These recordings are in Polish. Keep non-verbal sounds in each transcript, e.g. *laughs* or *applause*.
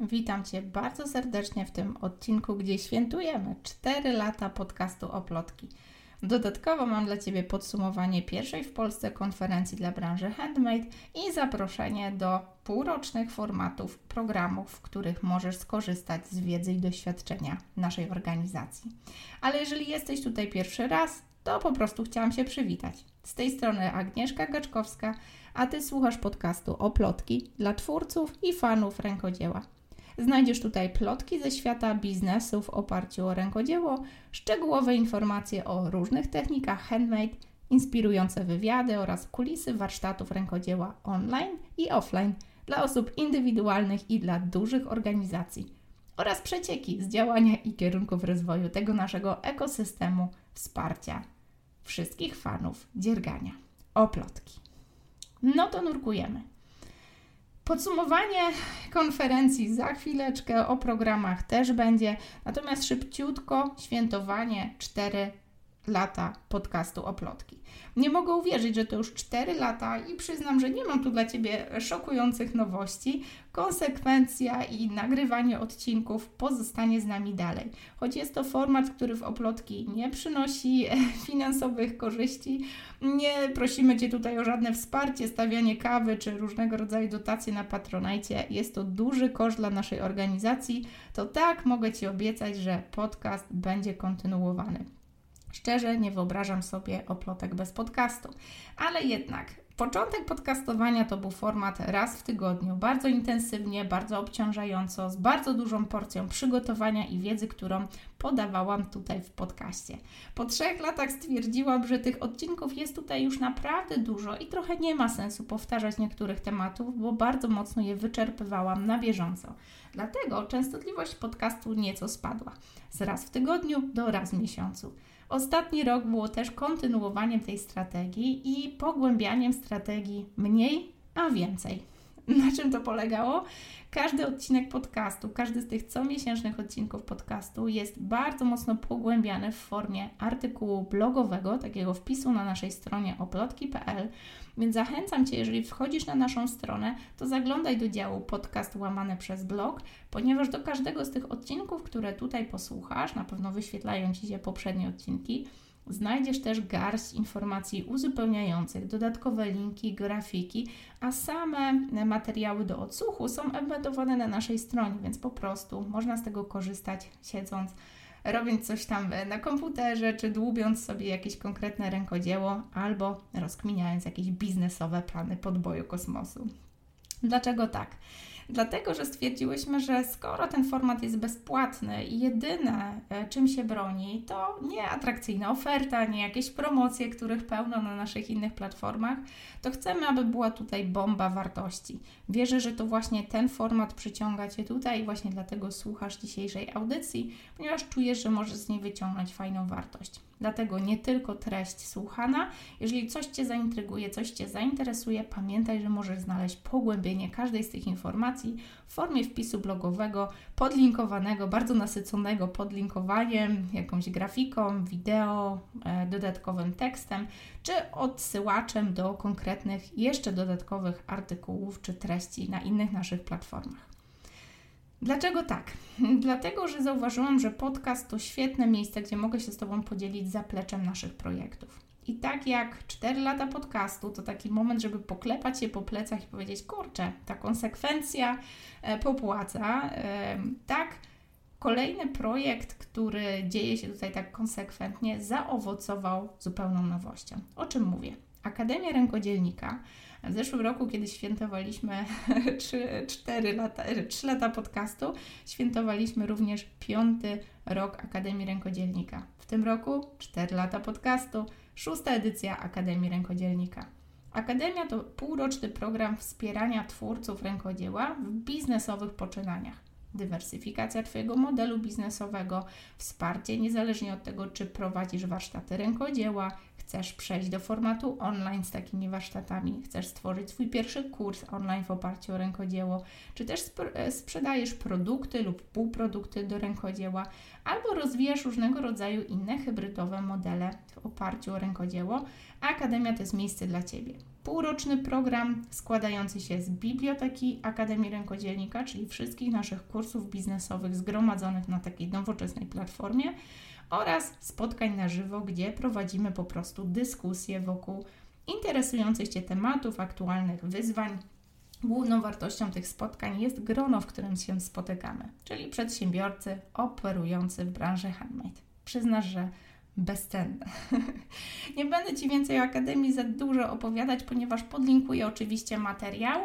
Witam Cię bardzo serdecznie w tym odcinku, gdzie świętujemy 4 lata podcastu Oplotki. Dodatkowo mam dla Ciebie podsumowanie pierwszej w Polsce konferencji dla branży handmade i zaproszenie do półrocznych formatów programów, w których możesz skorzystać z wiedzy i doświadczenia naszej organizacji. Ale jeżeli jesteś tutaj pierwszy raz, to po prostu chciałam się przywitać. Z tej strony Agnieszka Gaczkowska, a Ty słuchasz podcastu Oplotki dla twórców i fanów rękodzieła. Znajdziesz tutaj plotki ze świata biznesu w oparciu o rękodzieło, szczegółowe informacje o różnych technikach handmade, inspirujące wywiady oraz kulisy warsztatów rękodzieła online i offline dla osób indywidualnych i dla dużych organizacji oraz przecieki z działania i kierunków rozwoju tego naszego ekosystemu wsparcia wszystkich fanów dziergania. Oplotki. No to nurkujemy. Podsumowanie konferencji za chwileczkę, o programach też będzie, natomiast szybciutko świętowanie 4 lata podcastu Oplotki. Nie mogę uwierzyć, że to już 4 lata i przyznam, że nie mam tu dla Ciebie szokujących nowości. Konsekwencja i nagrywanie odcinków pozostanie z nami dalej. Choć jest to format, który w Oplotki nie przynosi *laughs* finansowych korzyści, nie prosimy Cię tutaj o żadne wsparcie, stawianie kawy czy różnego rodzaju dotacje na Patronajcie. Jest to duży koszt dla naszej organizacji. To tak, mogę Ci obiecać, że podcast będzie kontynuowany. Szczerze nie wyobrażam sobie oplotek bez podcastu, ale jednak Początek podcastowania to był format raz w tygodniu, bardzo intensywnie, bardzo obciążająco, z bardzo dużą porcją przygotowania i wiedzy, którą podawałam tutaj w podcaście. Po trzech latach stwierdziłam, że tych odcinków jest tutaj już naprawdę dużo i trochę nie ma sensu powtarzać niektórych tematów, bo bardzo mocno je wyczerpywałam na bieżąco. Dlatego częstotliwość podcastu nieco spadła z raz w tygodniu do raz w miesiącu. Ostatni rok było też kontynuowaniem tej strategii i pogłębianiem strategii mniej, a więcej. *laughs* Na czym to polegało? Każdy odcinek podcastu, każdy z tych comiesięcznych odcinków podcastu jest bardzo mocno pogłębiany w formie artykułu blogowego, takiego wpisu na naszej stronie oplotki.pl. Więc zachęcam Cię, jeżeli wchodzisz na naszą stronę, to zaglądaj do działu podcast łamane przez blog, ponieważ do każdego z tych odcinków, które tutaj posłuchasz, na pewno wyświetlają Ci się poprzednie odcinki, Znajdziesz też garść informacji uzupełniających, dodatkowe linki, grafiki, a same materiały do odsłuchu są embedowane na naszej stronie, więc po prostu można z tego korzystać siedząc, robiąc coś tam na komputerze, czy dłubiąc sobie jakieś konkretne rękodzieło, albo rozkminiając jakieś biznesowe plany podboju kosmosu. Dlaczego tak? Dlatego, że stwierdziłyśmy, że skoro ten format jest bezpłatny i jedyne, e, czym się broni, to nie atrakcyjna oferta, nie jakieś promocje, których pełno na naszych innych platformach, to chcemy, aby była tutaj bomba wartości. Wierzę, że to właśnie ten format przyciąga Cię tutaj i właśnie dlatego słuchasz dzisiejszej audycji, ponieważ czujesz, że możesz z niej wyciągnąć fajną wartość. Dlatego nie tylko treść słuchana. Jeżeli coś Cię zaintryguje, coś Cię zainteresuje, pamiętaj, że możesz znaleźć pogłębienie każdej z tych informacji w formie wpisu blogowego, podlinkowanego, bardzo nasyconego podlinkowaniem, jakąś grafiką, wideo, e, dodatkowym tekstem, czy odsyłaczem do konkretnych, jeszcze dodatkowych artykułów czy treści na innych naszych platformach. Dlaczego tak? *laughs* Dlatego, że zauważyłam, że podcast to świetne miejsce, gdzie mogę się z Tobą podzielić zapleczem naszych projektów. I tak jak 4 lata podcastu, to taki moment, żeby poklepać się po plecach i powiedzieć: Kurczę, ta konsekwencja e, popłaca. Tak, kolejny projekt, który dzieje się tutaj tak konsekwentnie, zaowocował zupełną nowością. O czym mówię? Akademia Rękodzielnika w zeszłym roku, kiedy świętowaliśmy *laughs* 3, 4 lata, 3 lata podcastu, świętowaliśmy również piąty rok Akademii Rękodzielnika. W tym roku 4 lata podcastu, szósta edycja Akademii Rękodzielnika. Akademia to półroczny program wspierania twórców rękodzieła w biznesowych poczynaniach dywersyfikacja Twojego modelu biznesowego, wsparcie niezależnie od tego, czy prowadzisz warsztaty rękodzieła, chcesz przejść do formatu online z takimi warsztatami, chcesz stworzyć swój pierwszy kurs online w oparciu o rękodzieło, czy też e, sprzedajesz produkty lub półprodukty do rękodzieła, albo rozwijasz różnego rodzaju inne hybrydowe modele w oparciu o rękodzieło, Akademia to jest miejsce dla Ciebie. półroczny program składający się z biblioteki Akademii Rękodzielnika, czyli wszystkich naszych kursów biznesowych zgromadzonych na takiej nowoczesnej platformie oraz spotkań na żywo, gdzie prowadzimy po prostu dyskusje wokół interesujących Cię tematów, aktualnych wyzwań. Główną wartością tych spotkań jest grono, w którym się spotykamy, czyli przedsiębiorcy operujący w branży handmade. Przyznasz, że bezcenne. *laughs* Nie będę Ci więcej o Akademii za dużo opowiadać, ponieważ podlinkuję oczywiście materiał.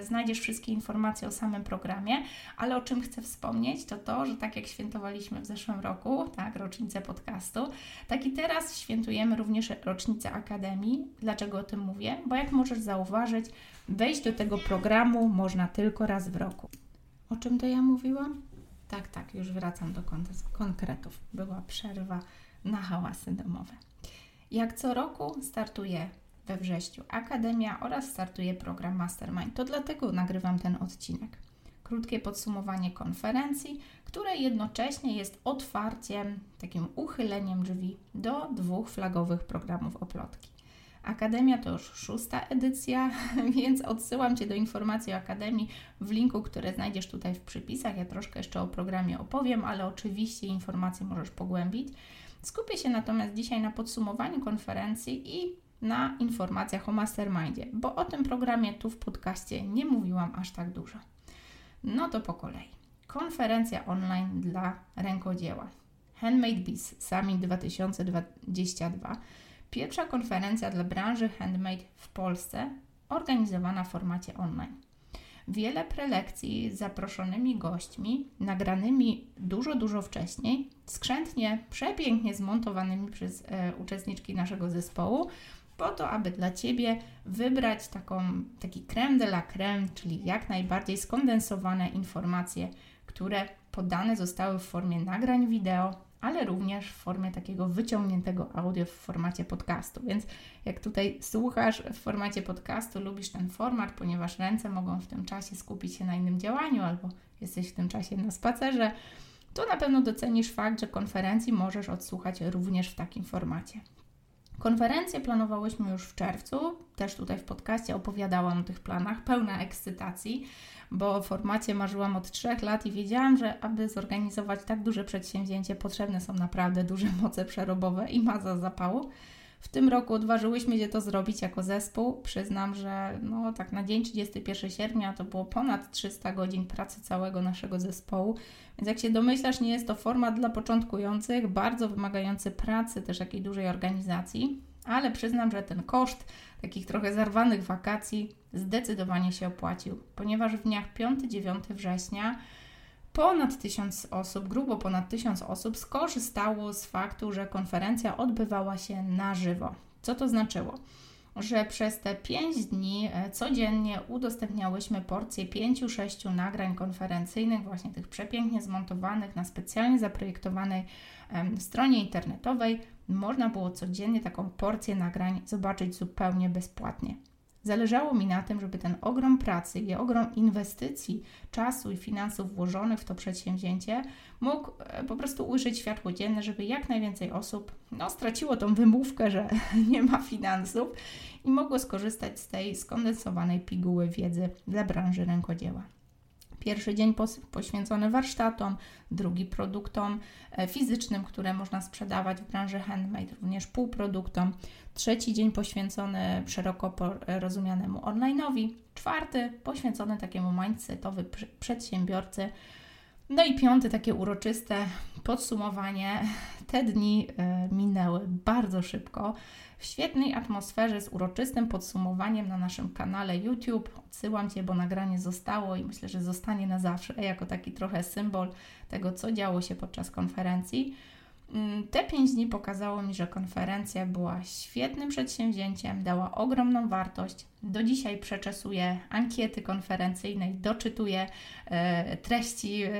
Znajdziesz wszystkie informacje o samym programie, ale o czym chcę wspomnieć, to to, że tak jak świętowaliśmy w zeszłym roku, tak, rocznicę podcastu, tak i teraz świętujemy również rocznicę Akademii. Dlaczego o tym mówię? Bo jak możesz zauważyć, wejść do tego programu można tylko raz w roku. O czym to ja mówiłam? Tak, tak, już wracam do konkretów. Była przerwa na hałasy domowe. Jak co roku startuje we wrześniu Akademia oraz startuje program Mastermind. To dlatego nagrywam ten odcinek. Krótkie podsumowanie konferencji, które jednocześnie jest otwarciem, takim uchyleniem drzwi do dwóch flagowych programów oplotki. Akademia to już szósta edycja, *laughs* więc odsyłam Cię do informacji o Akademii w linku, które znajdziesz tutaj w przypisach. Ja troszkę jeszcze o programie opowiem, ale oczywiście informacje możesz pogłębić. Skupię się natomiast dzisiaj na podsumowaniu konferencji i na informacjach o Mastermindzie, bo o tym programie tu w podcaście nie mówiłam aż tak dużo. No to po kolei. Konferencja online dla rękodzieła. Handmade Biz Summit 2022. Pierwsza konferencja dla branży handmade w Polsce, organizowana w formacie online. Wiele prelekcji z zaproszonymi gośćmi, nagranymi dużo, dużo wcześniej, skrzętnie, przepięknie zmontowanymi przez e, uczestniczki naszego zespołu, po to, aby dla Ciebie wybrać taką, taki creme de la creme, czyli jak najbardziej skondensowane informacje, które podane zostały w formie nagrań wideo, ale również w formie takiego wyciągniętego audio w formacie podcastu. Więc jak tutaj słuchasz w formacie podcastu, lubisz ten format, ponieważ ręce mogą w tym czasie skupić się na innym działaniu albo jesteś w tym czasie na spacerze, to na pewno docenisz fakt, że konferencji możesz odsłuchać również w takim formacie. Konferencję planowałyśmy już w czerwcu, też tutaj w podcaście opowiadałam o tych planach, pełna ekscytacji bo w formacie marzyłam od trzech lat i wiedziałam, że aby zorganizować tak duże przedsięwzięcie, potrzebne są naprawdę duże moce przerobowe i maza zapału. W tym roku odważyłyśmy się to zrobić jako zespół. Przyznam, że no, tak na dzień 31 sierpnia to było ponad 300 godzin pracy całego naszego zespołu. Więc jak się domyślasz, nie jest to format dla początkujących, bardzo wymagający pracy, też jakiej dużej organizacji ale przyznam, że ten koszt takich trochę zarwanych wakacji zdecydowanie się opłacił, ponieważ w dniach 5-9 września ponad tysiąc osób, grubo ponad tysiąc osób skorzystało z faktu, że konferencja odbywała się na żywo. Co to znaczyło? Że przez te 5 dni e, codziennie udostępniałyśmy porcję 5-6 nagrań konferencyjnych, właśnie tych przepięknie zmontowanych na specjalnie zaprojektowanej stronie internetowej można było codziennie taką porcję nagrań zobaczyć zupełnie bezpłatnie. Zależało mi na tym, żeby ten ogrom pracy i ogrom inwestycji, czasu i finansów włożonych w to przedsięwzięcie mógł e, po prostu ujrzeć światło dzienne, żeby jak najwięcej osób no, straciło tą wymówkę, że *laughs* nie ma finansów i mogło skorzystać z tej skondensowanej piguły wiedzy dla branży rękodzieła. Pierwszy dzień poświęcony warsztatom, drugi produktom e, fizycznym, które można sprzedawać w branży handmade, również półproduktom. Trzeci dzień poświęcony szeroko rozumianemu online'owi. Czwarty poświęcony takiemu mindsetowi przedsiębiorcy. No i piąty, takie uroczyste podsumowanie. Te dni e, minęły bardzo szybko w świetnej atmosferze z uroczystym podsumowaniem na naszym kanale YouTube. Odsyłam Cię, bo nagranie zostało i myślę, że zostanie na zawsze jako taki trochę symbol tego, co działo się podczas konferencji. Mm, te pięć dni pokazało mi, że konferencja była świetnym przedsięwzięciem, dała ogromną wartość. Do dzisiaj przeczesuję ankiety konferencyjne i doczytuję e, treści, e,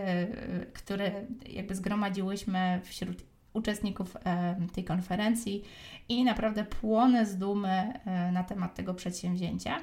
które jakby zgromadziłyśmy wśród uczestników e, tej konferencji i naprawdę płonę z dumy na temat tego przedsięwzięcia.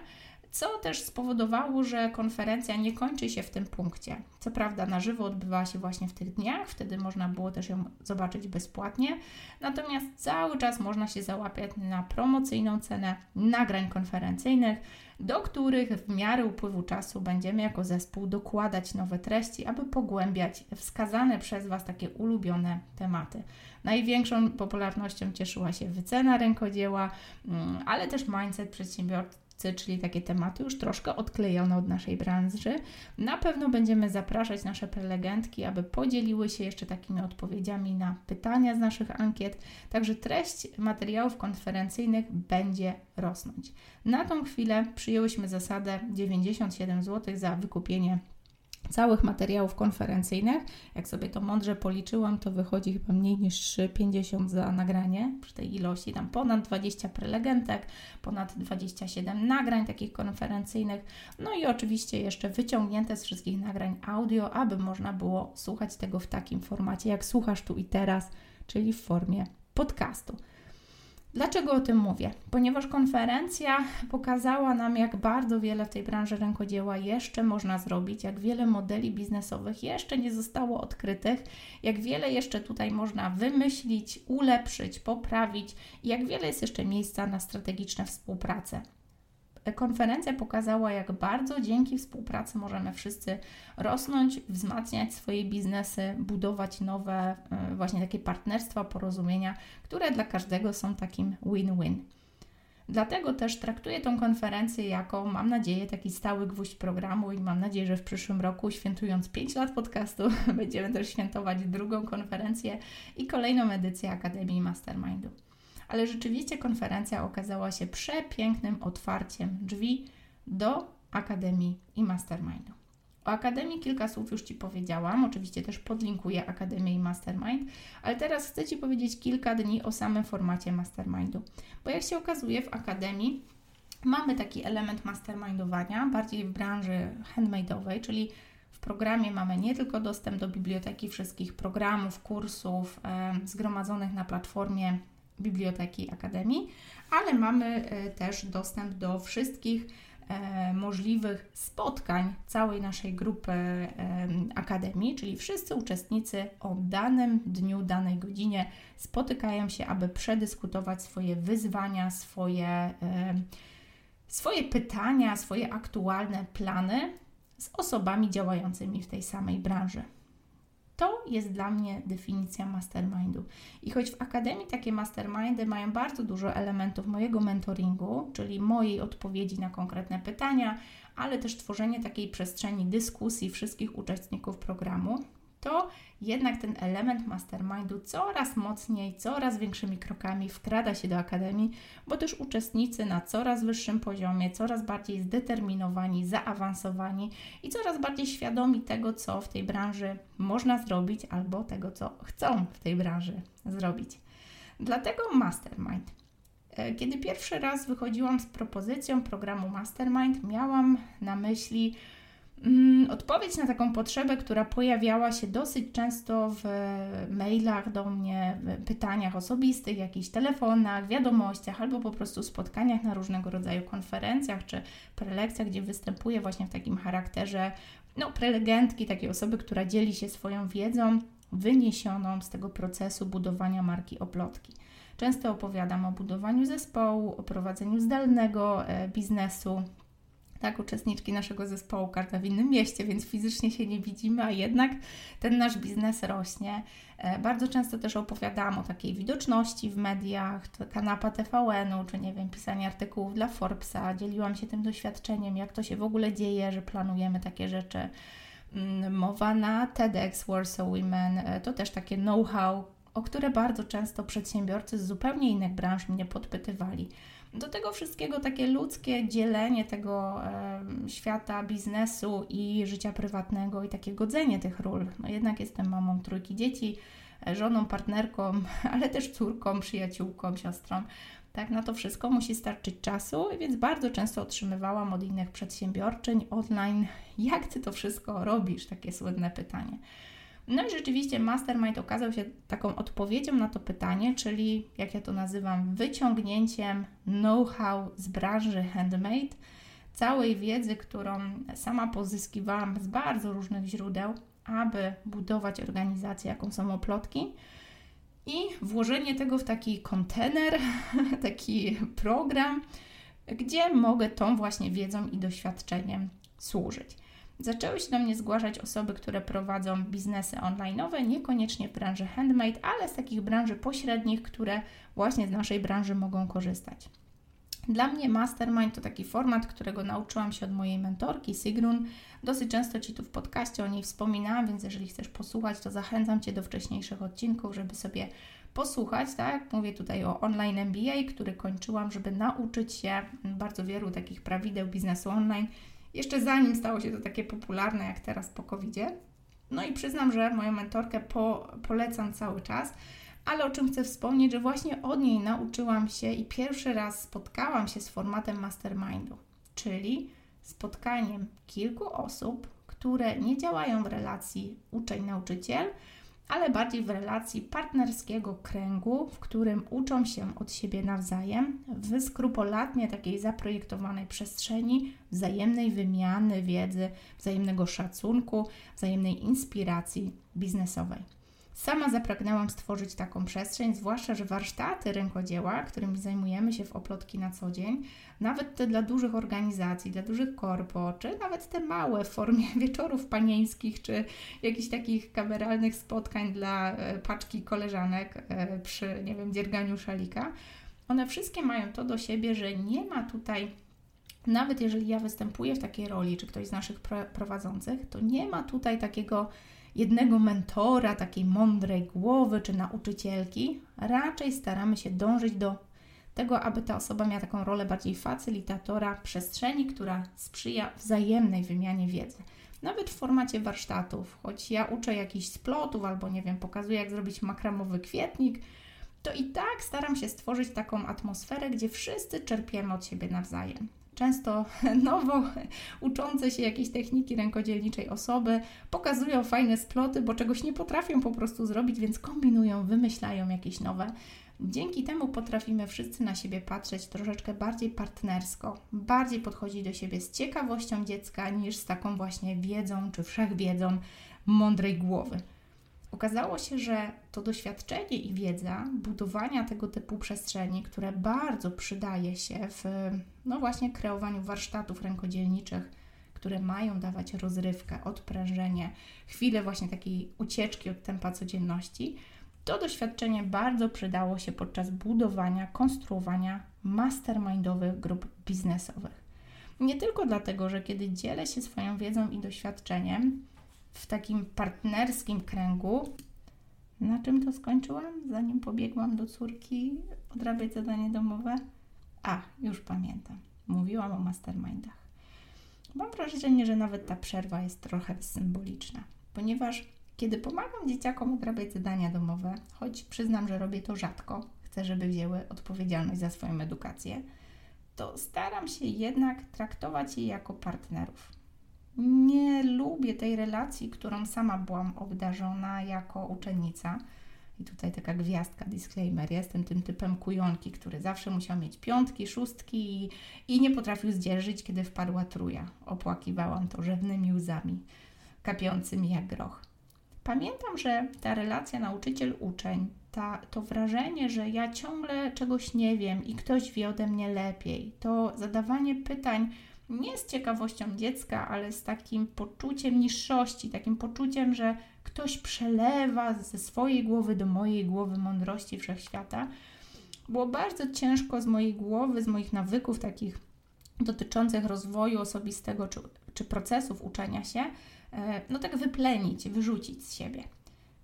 Co też spowodowało, że konferencja nie kończy się w tym punkcie. Co prawda, na żywo odbywała się właśnie w tych dniach, wtedy można było też ją zobaczyć bezpłatnie, natomiast cały czas można się załapiać na promocyjną cenę nagrań konferencyjnych, do których w miarę upływu czasu będziemy jako zespół dokładać nowe treści, aby pogłębiać wskazane przez Was takie ulubione tematy. Największą popularnością cieszyła się wycena rękodzieła, mm, ale też mindset przedsiębiorcy czyli takie tematy już troszkę odklejone od naszej branży. Na pewno będziemy zapraszać nasze prelegentki, aby podzieliły się jeszcze takimi odpowiedziami na pytania z naszych ankiet. Także treść materiałów konferencyjnych będzie rosnąć. Na tą chwilę przyjęłyśmy zasadę 97 zł za wykupienie całych materiałów konferencyjnych. Jak sobie to mądrze policzyłam, to wychodzi chyba mniej niż 3,50 za nagranie przy tej ilości. Tam ponad 20 prelegentek, ponad 27 nagrań takich konferencyjnych, no i oczywiście jeszcze wyciągnięte z wszystkich nagrań audio, aby można było słuchać tego w takim formacie, jak słuchasz tu i teraz, czyli w formie podcastu. Dlaczego o tym mówię? Ponieważ konferencja pokazała nam, jak bardzo wiele w tej branży rękodzieła jeszcze można zrobić, jak wiele modeli biznesowych jeszcze nie zostało odkrytych, jak wiele jeszcze tutaj można wymyślić, ulepszyć, poprawić jak wiele jest jeszcze miejsca na strategiczne współpracę konferencja pokazała, jak bardzo dzięki współpracy możemy wszyscy rosnąć, wzmacniać swoje biznesy, budować nowe, e, właśnie takie partnerstwa, porozumienia, które dla każdego są takim win-win. Dlatego też traktuję tą konferencję jako, mam nadzieję, taki stały gwóźdź programu i mam nadzieję, że w przyszłym roku, świętując 5 lat podcastu, *laughs* będziemy też świętować drugą konferencję i kolejną edycję Akademii Mastermindu ale rzeczywiście konferencja okazała się przepięknym otwarciem drzwi do Akademii i Mastermindu. O Akademii kilka słów już Ci powiedziałam, oczywiście też podlinkuję Akademię i Mastermind, ale teraz chcę Ci powiedzieć kilka dni o samym formacie Mastermindu, bo jak się okazuje w Akademii mamy taki element mastermindowania, bardziej w branży handmade'owej, czyli w programie mamy nie tylko dostęp do biblioteki wszystkich programów, kursów e, zgromadzonych na platformie Biblioteki Akademii, ale mamy e, też dostęp do wszystkich e, możliwych spotkań całej naszej grupy Akademii, czyli wszyscy uczestnicy o danym dniu, danej godzinie spotykają się, aby przedyskutować swoje wyzwania, swoje, swoje pytania, swoje aktualne plany z osobami działającymi w tej samej branży. To jest dla mnie definicja mastermindu. I choć w akademii takie mastermindy mają bardzo dużo elementów mojego mentoringu, czyli mojej odpowiedzi na konkretne pytania, ale też tworzenie takiej przestrzeni dyskusji wszystkich uczestników programu, to jednak ten element mastermindu coraz mocniej, coraz większymi krokami wkrada się do akademii, bo też uczestnicy na coraz wyższym poziomie, coraz bardziej zdeterminowani, zaawansowani i coraz bardziej świadomi tego, co w tej branży można zrobić albo tego, co chcą w tej branży zrobić. Dlatego mastermind. E, kiedy pierwszy raz wychodziłam z propozycją programu Mastermind, miałam na myśli odpowiedź na taką potrzebę, która pojawiała się dosyć często w mailach do mnie, pytaniach osobistych, jakichś telefonach, wiadomościach albo po prostu spotkaniach na różnego rodzaju konferencjach czy prelekcjach, gdzie występuję właśnie w takim charakterze no, prelegentki, takiej osoby, która dzieli się swoją wiedzą wyniesioną z tego procesu budowania marki oplotki. Często opowiadam o budowaniu zespołu, o prowadzeniu zdalnego e, biznesu, tak, uczestniczki naszego zespołu Karta w innym mieście, więc fizycznie się nie widzimy, a jednak ten nasz biznes rośnie. E, bardzo często też opowiadałam o takiej widoczności w mediach, kanapa TVN-u, czy nie wiem, pisanie artykułów dla Forbesa. Dzieliłam się tym doświadczeniem, jak to się w ogóle dzieje, że planujemy takie rzeczy. Mm, mowa na TEDx Warsaw Women, e, to też takie know-how, o które bardzo często przedsiębiorcy z zupełnie innych branż mnie podpytywali. Do tego wszystkiego takie ludzkie dzielenie tego e, świata biznesu i życia prywatnego i takie godzenie tych ról. No jednak jestem mamą trójki dzieci, e, żoną, partnerką, *laughs* ale też córką, przyjaciółką, siostrą. Tak, na to wszystko musi starczyć czasu, więc bardzo często otrzymywałam od innych przedsiębiorczyń online, jak ty to wszystko robisz? Takie słynne pytanie. No i rzeczywiście Mastermind okazał się taką odpowiedzią na to pytanie, czyli jak ja to nazywam, wyciągnięciem know-how z branży handmade całej wiedzy, którą sama pozyskiwałam z bardzo różnych źródeł, aby budować organizację, jaką są oplotki. I włożenie tego w taki kontener, *laughs* taki program, gdzie mogę tą właśnie wiedzą i doświadczeniem służyć. Zaczęły się do mnie zgłaszać osoby, które prowadzą biznesy online'owe, niekoniecznie w branży handmade, ale z takich branży pośrednich, które właśnie z naszej branży mogą korzystać. Dla mnie mastermind to taki format, którego nauczyłam się od mojej mentorki Sigrun. Dosyć często Ci tu w podcaście o niej wspominałam, więc jeżeli chcesz posłuchać, to zachęcam Cię do wcześniejszych odcinków, żeby sobie posłuchać, tak? Mówię tutaj o online MBA, który kończyłam, żeby nauczyć się bardzo wielu takich prawideł biznesu online, jeszcze zanim stało się to takie popularne jak teraz po covid -zie. No i przyznam, że moją mentorkę po, polecam cały czas, ale o czym chcę wspomnieć, że właśnie od niej nauczyłam się i pierwszy raz spotkałam się z formatem mastermindu, czyli spotkaniem kilku osób, które nie działają w relacji uczeń-nauczyciel, ale bardziej w relacji partnerskiego kręgu, w którym uczą się od siebie nawzajem w skrupulatnie takiej zaprojektowanej przestrzeni wzajemnej wymiany wiedzy, wzajemnego szacunku, wzajemnej inspiracji biznesowej. Sama zapragnęłam stworzyć taką przestrzeń, zwłaszcza, że warsztaty rękodzieła, którymi zajmujemy się w Oplotki na co dzień, nawet te dla dużych organizacji, dla dużych korpo, czy nawet te małe w formie *laughs* wieczorów panieńskich, czy jakichś takich kameralnych spotkań dla e, paczki koleżanek e, przy, nie wiem, dzierganiu szalika, one wszystkie mają to do siebie, że nie ma tutaj nawet jeżeli ja występuję w takiej roli, czy ktoś z naszych prowadzących, to nie ma tutaj takiego jednego mentora, takiej mądrej głowy czy nauczycielki. Raczej staramy się dążyć do tego, aby ta osoba miała taką rolę bardziej facylitatora przestrzeni, która sprzyja wzajemnej wymianie wiedzy. Nawet w formacie warsztatów, choć ja uczę jakichś splotów albo nie wiem, pokazuję jak zrobić makramowy kwietnik, to i tak staram się stworzyć taką atmosferę, gdzie wszyscy czerpiemy od siebie nawzajem często *laughs* nowo uczące się jakiejś techniki rękodzielniczej osoby pokazują fajne sploty, bo czegoś nie potrafią po prostu zrobić, więc kombinują, wymyślają jakieś nowe. Dzięki temu potrafimy wszyscy na siebie patrzeć troszeczkę bardziej partnersko, bardziej podchodzić do siebie z ciekawością dziecka niż z taką właśnie wiedzą czy wszechwiedzą mądrej głowy. Okazało się, że to doświadczenie i wiedza budowania tego typu przestrzeni, które bardzo przydaje się w no właśnie kreowaniu warsztatów rękodzielniczych, które mają dawać rozrywkę, odprężenie, chwilę właśnie takiej ucieczki od tempa codzienności, to doświadczenie bardzo przydało się podczas budowania, konstruowania mastermindowych grup biznesowych. Nie tylko dlatego, że kiedy dzielę się swoją wiedzą i doświadczeniem, w takim partnerskim kręgu. Na czym to skończyłam, zanim pobiegłam do córki odrabiać zadanie domowe? A, już pamiętam. Mówiłam o mastermindach. Mam wrażenie, że nawet ta przerwa jest trochę symboliczna, ponieważ kiedy pomagam dzieciakom odrabiać zadania domowe, choć przyznam, że robię to rzadko, chcę, żeby wzięły odpowiedzialność za swoją edukację, to staram się jednak traktować je jako partnerów nie lubię tej relacji, którą sama byłam obdarzona jako uczennica. I tutaj taka gwiazdka, disclaimer. Jestem tym typem kujonki, który zawsze musiał mieć piątki, szóstki i, i nie potrafił zdzierżyć, kiedy wpadła truja. Opłakiwałam to rzewnymi łzami, kapiącymi jak groch. Pamiętam, że ta relacja nauczyciel-uczeń, ta, to wrażenie, że ja ciągle czegoś nie wiem i ktoś wie ode mnie lepiej, to zadawanie pytań, nie z ciekawością dziecka, ale z takim poczuciem niższości, takim poczuciem, że ktoś przelewa ze swojej głowy do mojej głowy mądrości wszechświata. Było bardzo ciężko z mojej głowy, z moich nawyków takich dotyczących rozwoju osobistego czy, czy procesów uczenia się, e, no tak wyplenić, wyrzucić z siebie.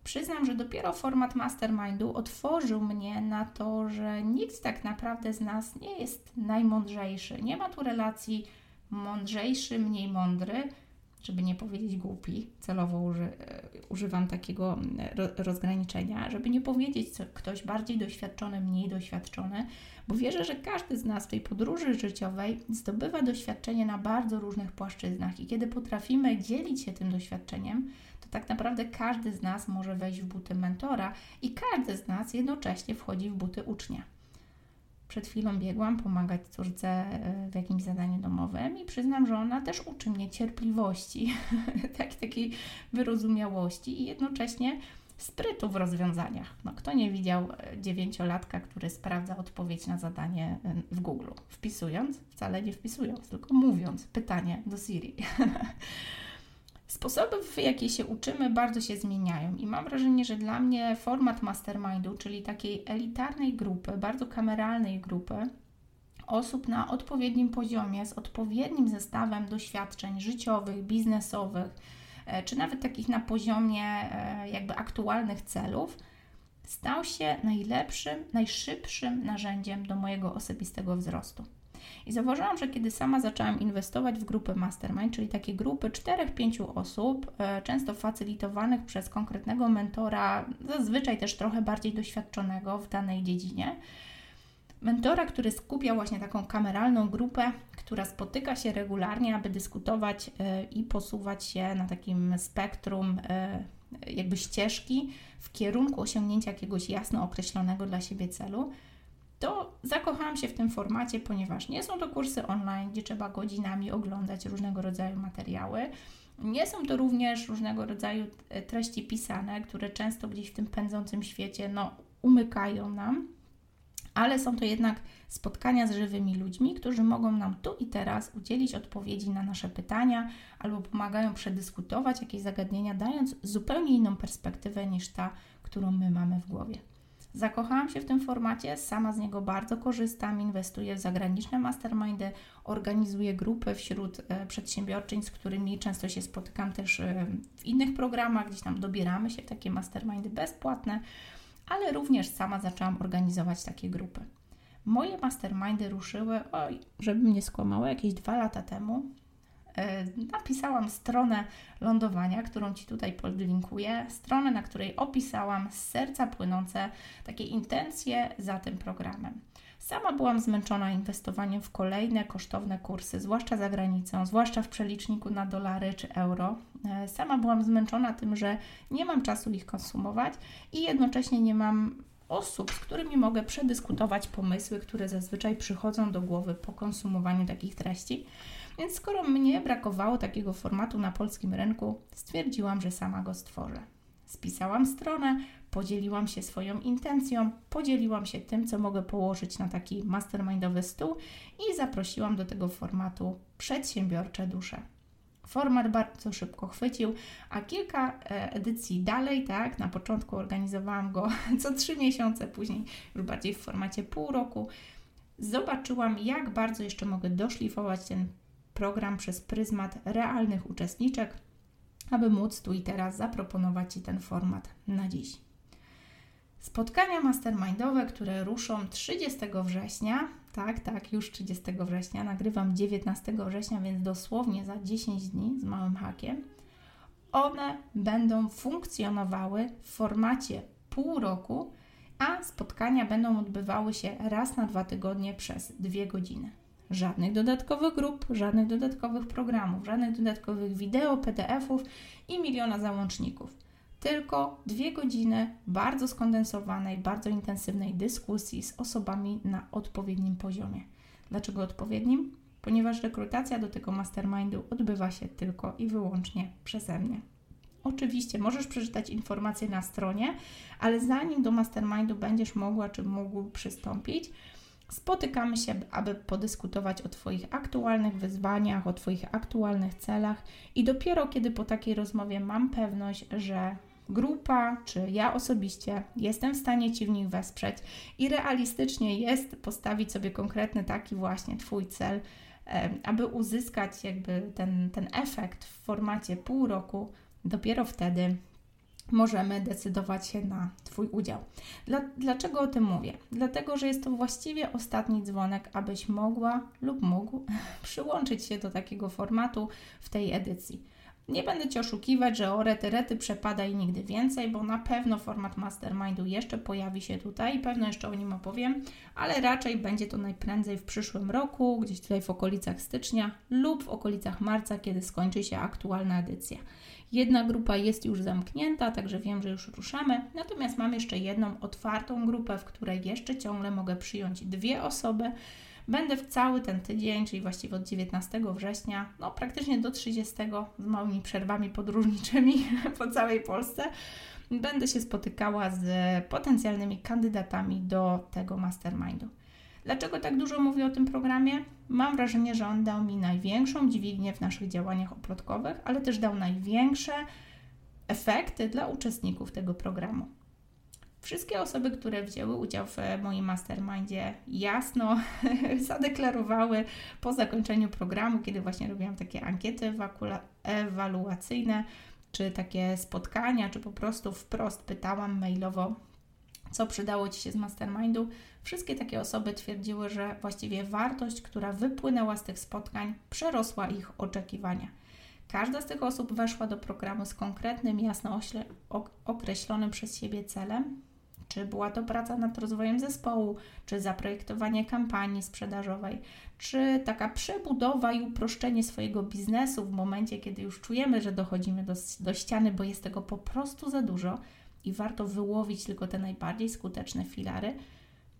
Przyznam, że dopiero format mastermindu otworzył mnie na to, że nikt tak naprawdę z nas nie jest najmądrzejszy. Nie ma tu relacji mądrzejszy, mniej mądry, żeby nie powiedzieć głupi, celowo uży, e, używam takiego rozgraniczenia, żeby nie powiedzieć ktoś bardziej doświadczony, mniej doświadczony, bo wierzę, że każdy z nas w tej podróży życiowej zdobywa doświadczenie na bardzo różnych płaszczyznach i kiedy potrafimy dzielić się tym doświadczeniem, to tak naprawdę każdy z nas może wejść w buty mentora i każdy z nas jednocześnie wchodzi w buty ucznia. Przed chwilą biegłam pomagać córce e, w jakimś zadaniu domowym i przyznam, że ona też uczy mnie cierpliwości, *laughs* tak, takiej wyrozumiałości i jednocześnie sprytu w rozwiązaniach. No, kto nie widział e, dziewięciolatka, który sprawdza odpowiedź na zadanie e, w Google, wpisując, wcale nie wpisując, tylko mówiąc pytanie do Siri. *laughs* Sposoby, w jakie się uczymy, bardzo się zmieniają i mam wrażenie, że dla mnie format mastermindu, czyli takiej elitarnej grupy, bardzo kameralnej grupy, osób na odpowiednim poziomie, z odpowiednim zestawem doświadczeń życiowych, biznesowych, e, czy nawet takich na poziomie e, jakby aktualnych celów, stał się najlepszym, najszybszym narzędziem do mojego osobistego wzrostu. I zauważyłam, że kiedy sama zaczęłam inwestować w grupy mastermind, czyli takie grupy 4-5 osób, e, często facylitowanych przez konkretnego mentora, zazwyczaj też trochę bardziej doświadczonego w danej dziedzinie, mentora, który skupia właśnie taką kameralną grupę, która spotyka się regularnie, aby dyskutować e, i posuwać się na takim spektrum e, jakby ścieżki w kierunku osiągnięcia jakiegoś jasno określonego dla siebie celu to zakochałam się w tym formacie, ponieważ nie są to kursy online, gdzie trzeba godzinami oglądać różnego rodzaju materiały. Nie są to również różnego rodzaju e, treści pisane, które często gdzieś w tym pędzącym świecie no, umykają nam, ale są to jednak spotkania z żywymi ludźmi, którzy mogą nam tu i teraz udzielić odpowiedzi na nasze pytania albo pomagają przedyskutować jakieś zagadnienia, dając zupełnie inną perspektywę niż ta, którą my mamy w głowie. Zakochałam się w tym formacie, sama z niego bardzo korzystam, inwestuję w zagraniczne mastermindy, organizuję grupy wśród e, przedsiębiorczyń, z którymi często się spotykam też e, w innych programach, gdzieś tam dobieramy się w takie mastermindy bezpłatne, ale również sama zaczęłam organizować takie grupy. Moje mastermindy ruszyły, oj, żebym nie skłamała, jakieś dwa lata temu. E, napisałam stronę lądowania, którą Ci tutaj podlinkuję, stronę, na której opisałam z serca płynące takie intencje za tym programem. Sama byłam zmęczona inwestowaniem w kolejne kosztowne kursy, zwłaszcza za granicą, zwłaszcza w przeliczniku na dolary czy euro. E, sama byłam zmęczona tym, że nie mam czasu ich konsumować i jednocześnie nie mam osób, z którymi mogę przedyskutować pomysły, które zazwyczaj przychodzą do głowy po konsumowaniu takich treści. Więc skoro mnie brakowało takiego formatu na polskim rynku, stwierdziłam, że sama go stworzę. Spisałam stronę, podzieliłam się swoją intencją, podzieliłam się tym, co mogę położyć na taki mastermindowy stół i zaprosiłam do tego formatu przedsiębiorcze dusze. Format bardzo szybko chwycił, a kilka e, edycji dalej, tak, na początku organizowałam go *laughs* co trzy miesiące, później już bardziej w formacie pół roku. Zobaczyłam, jak bardzo jeszcze mogę doszlifować ten program przez pryzmat realnych uczestniczek, aby móc tu i teraz zaproponować Ci ten format na dziś. Spotkania mastermindowe, które ruszą 30 września, tak, tak, już 30 września, nagrywam 19 września, więc dosłownie za 10 dni z małym hakiem, one będą funkcjonowały w formacie pół roku, a spotkania będą odbywały się raz na dwa tygodnie przez dwie godziny. Żadnych dodatkowych grup, żadnych dodatkowych programów, żadnych dodatkowych wideo, PDF-ów i miliona załączników. Tylko dwie godziny bardzo skondensowanej, bardzo intensywnej dyskusji z osobami na odpowiednim poziomie. Dlaczego odpowiednim? Ponieważ rekrutacja do tego mastermindu odbywa się tylko i wyłącznie przeze mnie. Oczywiście możesz przeczytać informacje na stronie, ale zanim do mastermindu będziesz mogła czy mógł przystąpić, Spotykamy się, aby podyskutować o Twoich aktualnych wyzwaniach, o Twoich aktualnych celach, i dopiero kiedy po takiej rozmowie mam pewność, że grupa, czy ja osobiście jestem w stanie Ci w nich wesprzeć i realistycznie jest postawić sobie konkretny taki właśnie Twój cel, aby uzyskać jakby ten, ten efekt w formacie pół roku, dopiero wtedy możemy decydować się na Twój udział. Dla, dlaczego o tym mówię? Dlatego, że jest to właściwie ostatni dzwonek, abyś mogła lub mógł *laughs* przyłączyć się do takiego formatu w tej edycji. Nie będę Cię oszukiwać, że o rety, rety przepada i nigdy więcej, bo na pewno format mastermindu jeszcze pojawi się tutaj i pewno jeszcze o nim opowiem, ale raczej będzie to najprędzej w przyszłym roku, gdzieś tutaj w okolicach stycznia lub w okolicach marca, kiedy skończy się aktualna edycja. Jedna grupa jest już zamknięta, także wiem, że już ruszamy. Natomiast mam jeszcze jedną otwartą grupę, w której jeszcze ciągle mogę przyjąć dwie osoby. Będę w cały ten tydzień, czyli właściwie od 19 września, no praktycznie do 30 z małymi przerwami podróżniczymi *laughs* po całej Polsce. Będę się spotykała z potencjalnymi kandydatami do tego mastermindu. Dlaczego tak dużo mówię o tym programie? Mam wrażenie, że on dał mi największą dźwignię w naszych działaniach oplotkowych, ale też dał największe efekty dla uczestników tego programu. Wszystkie osoby, które wzięły udział w moim mastermindzie, jasno *laughs* zadeklarowały po zakończeniu programu, kiedy właśnie robiłam takie ankiety ewaluacyjne, czy takie spotkania, czy po prostu wprost pytałam mailowo, co przydało Ci się z mastermindu. Wszystkie takie osoby twierdziły, że właściwie wartość, która wypłynęła z tych spotkań, przerosła ich oczekiwania. Każda z tych osób weszła do programu z konkretnym, jasno określonym przez siebie celem. Czy była to praca nad rozwojem zespołu, czy zaprojektowanie kampanii sprzedażowej, czy taka przebudowa i uproszczenie swojego biznesu w momencie, kiedy już czujemy, że dochodzimy do, do ściany, bo jest tego po prostu za dużo i warto wyłowić tylko te najbardziej skuteczne filary,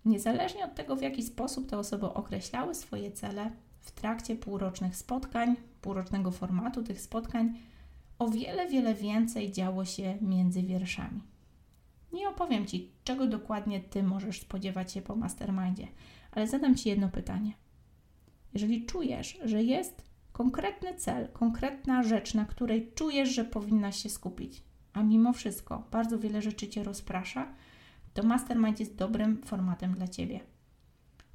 niezależnie od tego, w jaki sposób te osoby określały swoje cele w trakcie półrocznych spotkań, półrocznego formatu tych spotkań, o wiele, wiele więcej działo się między wierszami. Nie opowiem Ci, czego dokładnie Ty możesz spodziewać się po mastermindzie, ale zadam Ci jedno pytanie. Jeżeli czujesz, że jest konkretny cel, konkretna rzecz, na której czujesz, że powinnaś się skupić, a mimo wszystko bardzo wiele rzeczy Cię rozprasza, to Mastermind jest dobrym formatem dla Ciebie.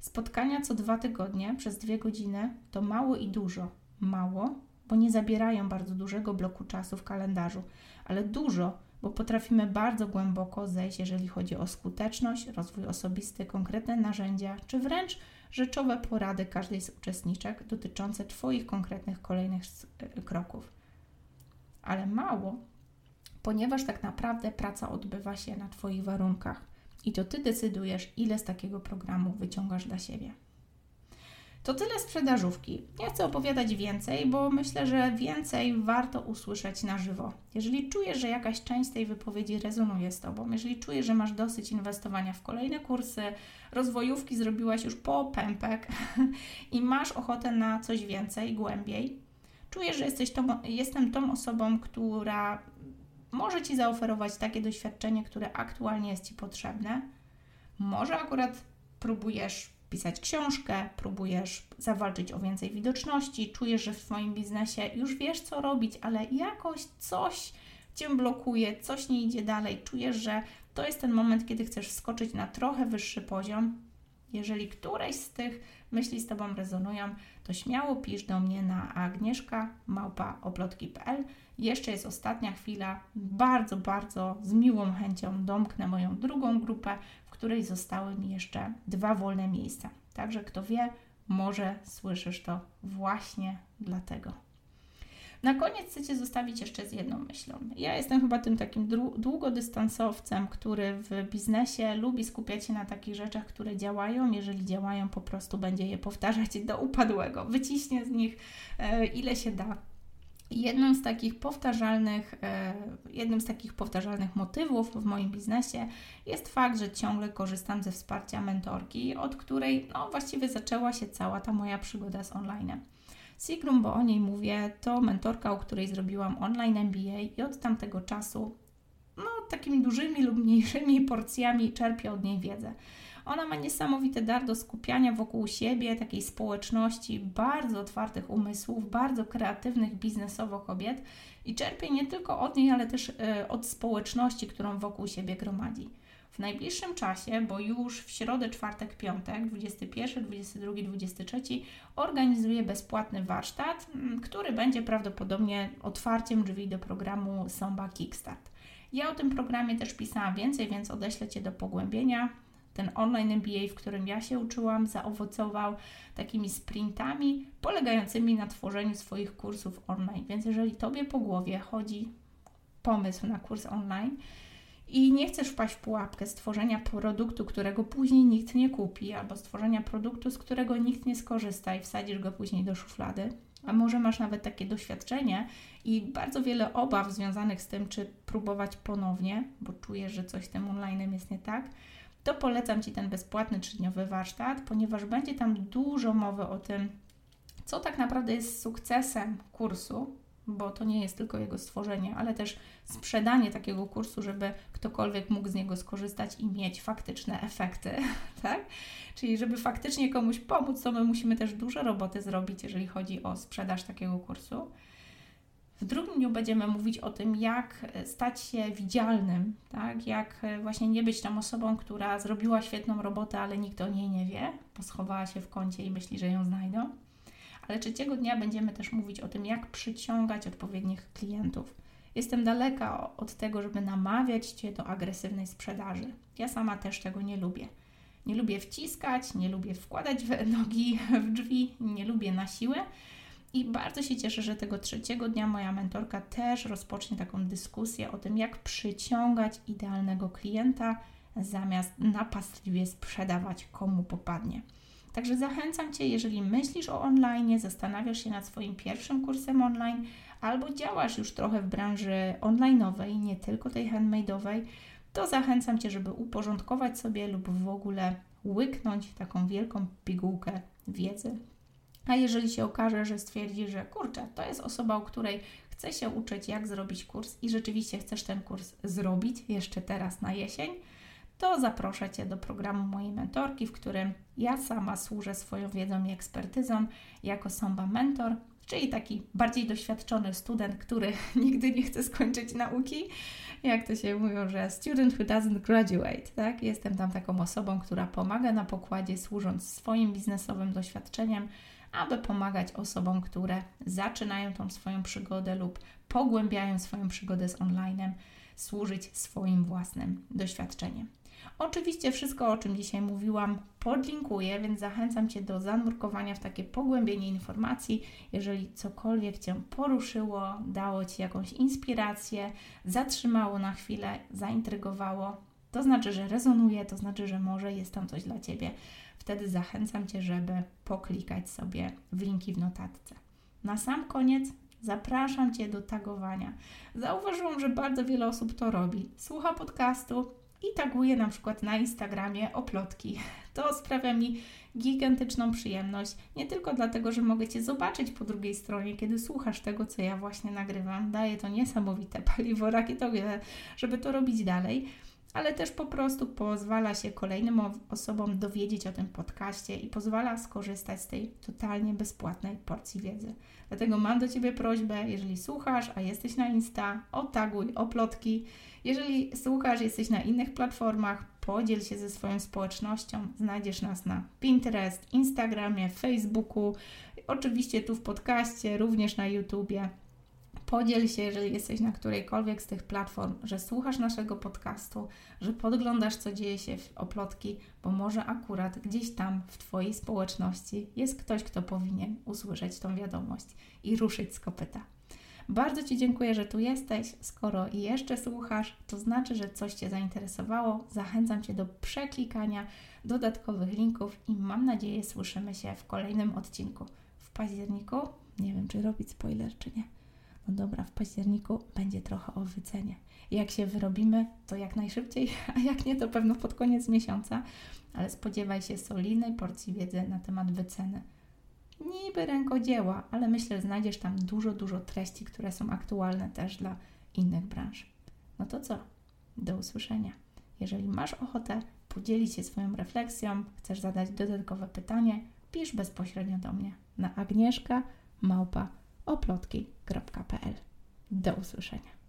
Spotkania co dwa tygodnie przez dwie godziny to mało i dużo. Mało, bo nie zabierają bardzo dużego bloku czasu w kalendarzu, ale dużo, bo potrafimy bardzo głęboko zejść, jeżeli chodzi o skuteczność, rozwój osobisty, konkretne narzędzia, czy wręcz rzeczowe porady każdej z uczestniczek dotyczące Twoich konkretnych kolejnych kroków. Ale mało, ponieważ tak naprawdę praca odbywa się na Twoich warunkach i to Ty decydujesz, ile z takiego programu wyciągasz dla siebie. To tyle sprzedażówki. Nie chcę opowiadać więcej, bo myślę, że więcej warto usłyszeć na żywo. Jeżeli czujesz, że jakaś część tej wypowiedzi rezonuje z Tobą, jeżeli czujesz, że masz dosyć inwestowania w kolejne kursy, rozwojówki zrobiłaś już po pępek *laughs* i masz ochotę na coś więcej, głębiej, czujesz, że jesteś tą, jestem tą osobą, która może Ci zaoferować takie doświadczenie, które aktualnie jest Ci potrzebne. Może akurat próbujesz pisać książkę, próbujesz zawalczyć o więcej widoczności, czujesz, że w swoim biznesie już wiesz, co robić, ale jakoś coś Cię blokuje, coś nie idzie dalej, czujesz, że to jest ten moment, kiedy chcesz skoczyć na trochę wyższy poziom. Jeżeli któreś z tych myśli z Tobą rezonują, to śmiało pisz do mnie na agnieszka.oplotki.pl. Jeszcze jest ostatnia chwila. Bardzo, bardzo z miłą chęcią domknę moją drugą grupę, w której zostały mi jeszcze dwa wolne miejsca. Także kto wie, może słyszysz to właśnie dlatego. Na koniec chcę Cię zostawić jeszcze z jedną myślą. Ja jestem chyba tym takim długodystansowcem, który w biznesie lubi skupiać się na takich rzeczach, które działają. Jeżeli działają, po prostu będzie je powtarzać do upadłego. Wyciśnie z nich e, ile się da. Jednym z takich powtarzalnych, e, jednym z takich powtarzalnych motywów w moim biznesie jest fakt, że ciągle korzystam ze wsparcia mentorki, od której no, właściwie zaczęła się cała ta moja przygoda z online. Sigrun, bo o niej mówię, to mentorka, u której zrobiłam online MBA i od tamtego czasu no, takimi dużymi lub mniejszymi porcjami czerpię od niej wiedzę. Ona ma niesamowity dar do skupiania wokół siebie, takiej społeczności, bardzo otwartych umysłów, bardzo kreatywnych biznesowo kobiet i czerpie nie tylko od niej, ale też y, od społeczności, którą wokół siebie gromadzi. W najbliższym czasie, bo już w środę, czwartek, piątek, 21, 22, 23, organizuję bezpłatny warsztat, który będzie prawdopodobnie otwarciem drzwi do programu Somba Kickstart. Ja o tym programie też pisałam więcej, więc odeślę Cię do pogłębienia. Ten online MBA, w którym ja się uczyłam, zaowocował takimi sprintami polegającymi na tworzeniu swoich kursów online. Więc jeżeli Tobie po głowie chodzi pomysł na kurs online, i nie chcesz wpaść w pułapkę stworzenia produktu, którego później nikt nie kupi, albo stworzenia produktu, z którego nikt nie skorzysta i wsadzisz go później do szuflady, a może masz nawet takie doświadczenie i bardzo wiele obaw związanych z tym, czy próbować ponownie, bo czujesz, że coś z tym online jest nie tak, to polecam Ci ten bezpłatny trzydniowy warsztat, ponieważ będzie tam dużo mowy o tym, co tak naprawdę jest sukcesem kursu, bo to nie jest tylko jego stworzenie, ale też sprzedanie takiego kursu, żeby ktokolwiek mógł z niego skorzystać i mieć faktyczne efekty, *laughs* tak? Czyli żeby faktycznie komuś pomóc, to my musimy też dużo roboty zrobić, jeżeli chodzi o sprzedaż takiego kursu. W drugim dniu będziemy mówić o tym, jak stać się widzialnym, tak? jak właśnie nie być tą osobą, która zrobiła świetną robotę, ale nikt o niej nie wie, bo schowała się w kącie i myśli, że ją znajdą. Ale trzeciego dnia będziemy też mówić o tym, jak przyciągać odpowiednich klientów. Jestem daleka od tego, żeby namawiać Cię do agresywnej sprzedaży. Ja sama też tego nie lubię. Nie lubię wciskać, nie lubię wkładać nogi *laughs* w drzwi, nie lubię na siłę. I bardzo się cieszę, że tego trzeciego dnia moja mentorka też rozpocznie taką dyskusję o tym, jak przyciągać idealnego klienta, zamiast napastliwie sprzedawać komu popadnie. Także zachęcam Cię, jeżeli myślisz o online, zastanawiasz się nad swoim pierwszym kursem online, albo działasz już trochę w branży online'owej, nie tylko tej handmade'owej, to zachęcam Cię, żeby uporządkować sobie lub w ogóle łyknąć taką wielką pigułkę wiedzy. A jeżeli się okaże, że stwierdzi, że kurczę, to jest osoba, u której chce się uczyć, jak zrobić kurs i rzeczywiście chcesz ten kurs zrobić jeszcze teraz na jesień, to zaproszę Cię do programu mojej mentorki, w którym ja sama służę swoją wiedzą i ekspertyzą jako Somba Mentor, czyli taki bardziej doświadczony student, który *laughs* nigdy nie chce skończyć nauki. Jak to się mówią, że student who doesn't graduate, tak? Jestem tam taką osobą, która pomaga na pokładzie, służąc swoim biznesowym doświadczeniem, aby pomagać osobom, które zaczynają tą swoją przygodę lub pogłębiają swoją przygodę z onlinem, służyć swoim własnym doświadczeniem. Oczywiście wszystko, o czym dzisiaj mówiłam, podlinkuję, więc zachęcam Cię do zanurkowania w takie pogłębienie informacji. Jeżeli cokolwiek Cię poruszyło, dało Ci jakąś inspirację, zatrzymało na chwilę, zaintrygowało, to znaczy, że rezonuje, to znaczy, że może jest tam coś dla Ciebie. Wtedy zachęcam Cię, żeby poklikać sobie w linki w notatce. Na sam koniec zapraszam Cię do tagowania. Zauważyłam, że bardzo wiele osób to robi. Słucha podcastu, i taguję na przykład na Instagramie oplotki. To sprawia mi gigantyczną przyjemność. Nie tylko dlatego, że mogę Cię zobaczyć po drugiej stronie, kiedy słuchasz tego, co ja właśnie nagrywam. Daje to niesamowite paliwo rakietowe, żeby to robić dalej ale też po prostu pozwala się kolejnym osobom dowiedzieć o tym podcaście i pozwala skorzystać z tej totalnie bezpłatnej porcji wiedzy. Dlatego mam do Ciebie prośbę, jeżeli słuchasz, a jesteś na Insta, otaguj oplotki. Jeżeli słuchasz, jesteś na innych platformach, podziel się ze swoją społecznością. Znajdziesz nas na Pinterest, Instagramie, Facebooku, oczywiście tu w podcaście, również na YouTubie. Podziel się, jeżeli jesteś na którejkolwiek z tych platform, że słuchasz naszego podcastu, że podglądasz, co dzieje się w oplotki, bo może akurat gdzieś tam w Twojej społeczności jest ktoś, kto powinien usłyszeć tą wiadomość i ruszyć z kopyta. Bardzo Ci dziękuję, że tu jesteś. Skoro jeszcze słuchasz, to znaczy, że coś Cię zainteresowało. Zachęcam Cię do przeklikania dodatkowych linków i mam nadzieję, słyszymy się w kolejnym odcinku w październiku. Nie wiem, czy robić spoiler, czy nie no dobra, w październiku będzie trochę o wycenie. Jak się wyrobimy, to jak najszybciej, *laughs* a jak nie, to pewno pod koniec miesiąca, ale spodziewaj się solidnej porcji wiedzy na temat wyceny. Niby rękodzieła, ale myślę, że znajdziesz tam dużo, dużo treści, które są aktualne też dla innych branż. No to co? Do usłyszenia. Jeżeli masz ochotę podzielić się swoją refleksją, chcesz zadać dodatkowe pytanie, pisz bezpośrednio do mnie na agnieszka małpa oplotki.pl. Do usłyszenia.